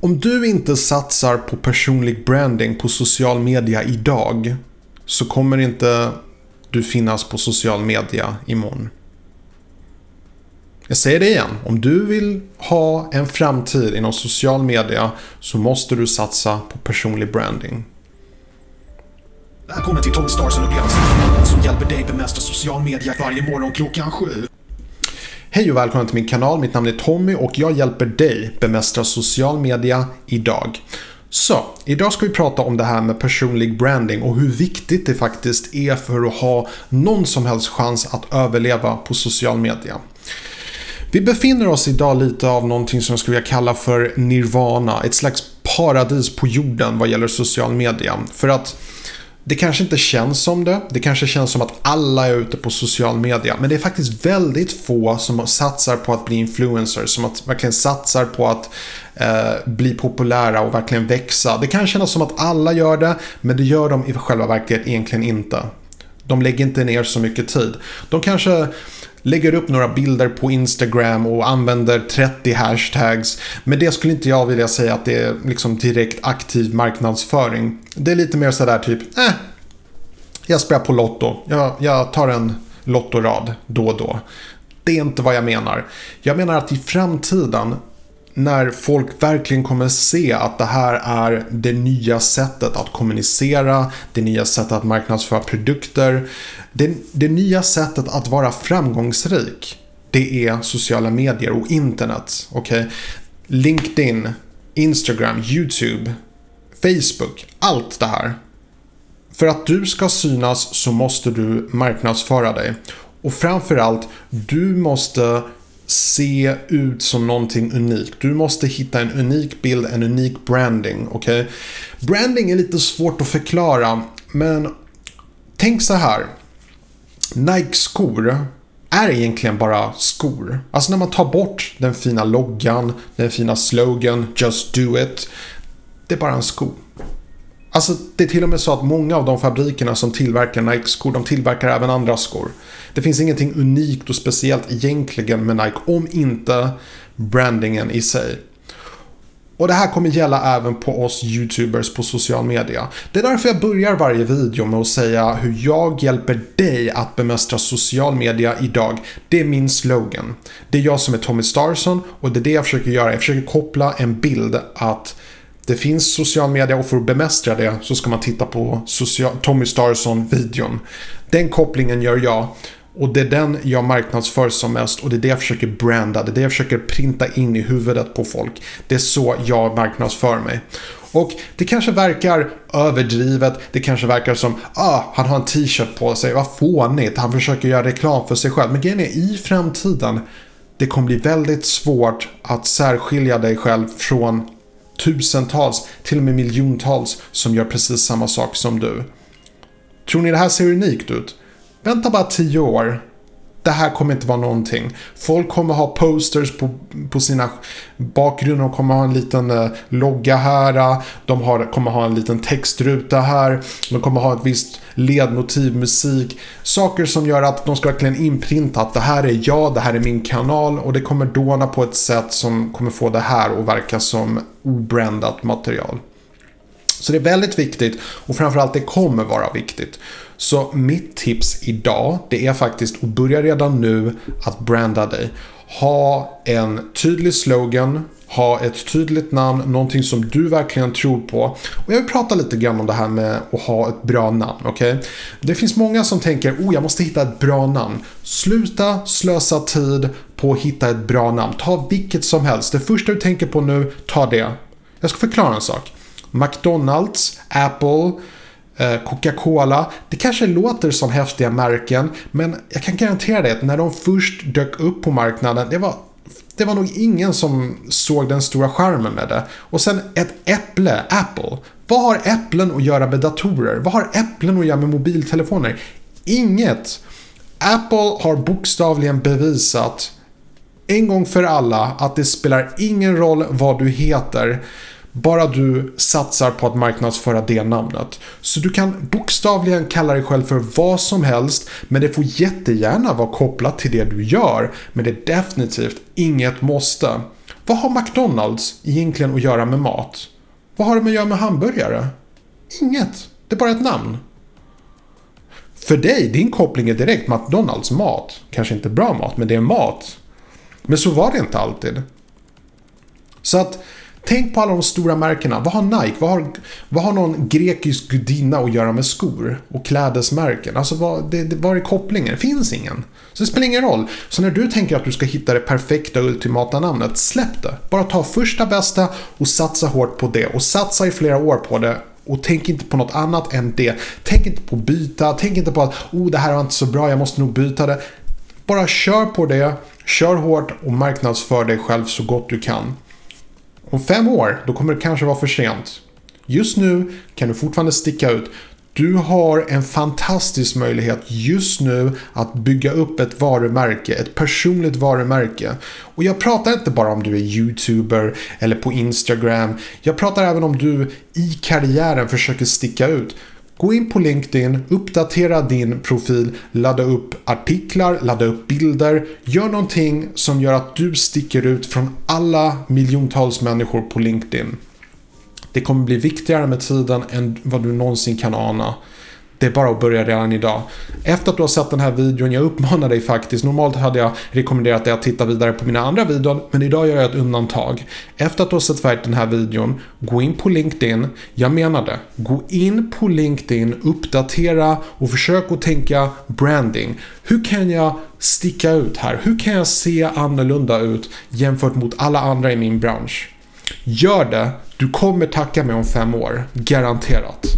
Om du inte satsar på personlig branding på social media idag så kommer inte du finnas på social media imorgon. Jag säger det igen. Om du vill ha en framtid inom social media så måste du satsa på personlig branding. Välkommen till Tommy Stars som hjälper dig bemästra social media varje morgon klockan sju. Hej och välkommen till min kanal. Mitt namn är Tommy och jag hjälper dig bemästra social media idag. Så, idag ska vi prata om det här med personlig branding och hur viktigt det faktiskt är för att ha någon som helst chans att överleva på social media. Vi befinner oss idag lite av någonting som jag skulle vilja kalla för nirvana, ett slags paradis på jorden vad gäller social media. För att det kanske inte känns som det. Det kanske känns som att alla är ute på social media. Men det är faktiskt väldigt få som satsar på att bli influencers. Som att verkligen satsar på att eh, bli populära och verkligen växa. Det kan kännas som att alla gör det. Men det gör de i själva verket egentligen inte. De lägger inte ner så mycket tid. De kanske lägger upp några bilder på Instagram och använder 30 hashtags. Men det skulle inte jag vilja säga att det är liksom direkt aktiv marknadsföring. Det är lite mer sådär typ, eh, jag spelar på Lotto. Jag, jag tar en Lottorad då och då. Det är inte vad jag menar. Jag menar att i framtiden när folk verkligen kommer se att det här är det nya sättet att kommunicera, det nya sättet att marknadsföra produkter, det, det nya sättet att vara framgångsrik. Det är sociala medier och internet. Okay? LinkedIn, Instagram, YouTube, Facebook, allt det här. För att du ska synas så måste du marknadsföra dig. Och framförallt, du måste se ut som någonting unikt. Du måste hitta en unik bild, en unik branding. Okay? Branding är lite svårt att förklara, men tänk så här. Nike-skor är egentligen bara skor. Alltså när man tar bort den fina loggan, den fina slogan “Just do it”. Det är bara en sko. Alltså det är till och med så att många av de fabrikerna som tillverkar Nike-skor, de tillverkar även andra skor. Det finns ingenting unikt och speciellt egentligen med Nike om inte brandingen i sig. Och det här kommer gälla även på oss YouTubers på social media. Det är därför jag börjar varje video med att säga hur jag hjälper dig att bemästra social media idag. Det är min slogan. Det är jag som är Tommy Starson och det är det jag försöker göra. Jag försöker koppla en bild att det finns social media och för att bemästra det så ska man titta på social, Tommy Starson-videon. Den kopplingen gör jag. Och det är den jag marknadsför som mest och det är det jag försöker branda. Det är det jag försöker printa in i huvudet på folk. Det är så jag marknadsför mig. Och det kanske verkar överdrivet. Det kanske verkar som ah, han har en t-shirt på sig. Vad fånigt. Han försöker göra reklam för sig själv. Men grejen är i framtiden. Det kommer bli väldigt svårt att särskilja dig själv från tusentals, till och med miljontals som gör precis samma sak som du. Tror ni det här ser unikt ut? Vänta bara tio år. Det här kommer inte vara någonting. Folk kommer ha posters på, på sina bakgrunder. De kommer ha en liten eh, logga här. De har, kommer ha en liten textruta här. De kommer ha ett visst ledmotiv, musik. Saker som gör att de ska verkligen inprinta att det här är jag, det här är min kanal. Och det kommer dåna på ett sätt som kommer få det här att verka som obrandat material. Så det är väldigt viktigt och framförallt det kommer vara viktigt. Så mitt tips idag det är faktiskt att börja redan nu att branda dig. Ha en tydlig slogan, ha ett tydligt namn, någonting som du verkligen tror på. Och jag vill prata lite grann om det här med att ha ett bra namn. Okay? Det finns många som tänker oh jag måste hitta ett bra namn. Sluta slösa tid på att hitta ett bra namn. Ta vilket som helst. Det första du tänker på nu, ta det. Jag ska förklara en sak. McDonalds, Apple, eh, Coca-Cola. Det kanske låter som häftiga märken, men jag kan garantera dig att när de först dök upp på marknaden, det var det var nog ingen som såg den stora skärmen med det. Och sen ett äpple, Apple. Vad har äpplen att göra med datorer? Vad har äpplen att göra med mobiltelefoner? Inget. Apple har bokstavligen bevisat en gång för alla att det spelar ingen roll vad du heter. Bara du satsar på att marknadsföra det namnet. Så du kan bokstavligen kalla dig själv för vad som helst, men det får jättegärna vara kopplat till det du gör. Men det är definitivt inget måste. Vad har McDonalds egentligen att göra med mat? Vad har de att göra med hamburgare? Inget. Det är bara ett namn. För dig, din koppling är direkt McDonalds mat. Kanske inte bra mat, men det är mat. Men så var det inte alltid. Så att tänk på alla de stora märkena. Vad har Nike? Vad har, vad har någon grekisk gudinna att göra med skor och klädesmärken? Alltså vad, det, det, var är kopplingen? Det finns ingen. Så det spelar ingen roll. Så när du tänker att du ska hitta det perfekta ultimata namnet, släpp det. Bara ta första bästa och satsa hårt på det. Och satsa i flera år på det och tänk inte på något annat än det. Tänk inte på att byta. Tänk inte på att oh, det här var inte så bra, jag måste nog byta det. Bara kör på det, kör hårt och marknadsför dig själv så gott du kan. Om fem år, då kommer det kanske vara för sent. Just nu kan du fortfarande sticka ut. Du har en fantastisk möjlighet just nu att bygga upp ett varumärke, ett personligt varumärke. Och jag pratar inte bara om du är YouTuber eller på Instagram. Jag pratar även om du i karriären försöker sticka ut. Gå in på LinkedIn, uppdatera din profil, ladda upp artiklar, ladda upp bilder. Gör någonting som gör att du sticker ut från alla miljontals människor på LinkedIn. Det kommer bli viktigare med tiden än vad du någonsin kan ana. Det är bara att börja redan idag. Efter att du har sett den här videon, jag uppmanar dig faktiskt. Normalt hade jag rekommenderat dig att titta vidare på mina andra videor, men idag gör jag ett undantag. Efter att du har sett färdigt den här videon, gå in på LinkedIn. Jag menar det. Gå in på LinkedIn, uppdatera och försök att tänka branding. Hur kan jag sticka ut här? Hur kan jag se annorlunda ut jämfört mot alla andra i min bransch? Gör det. Du kommer tacka mig om fem år. Garanterat.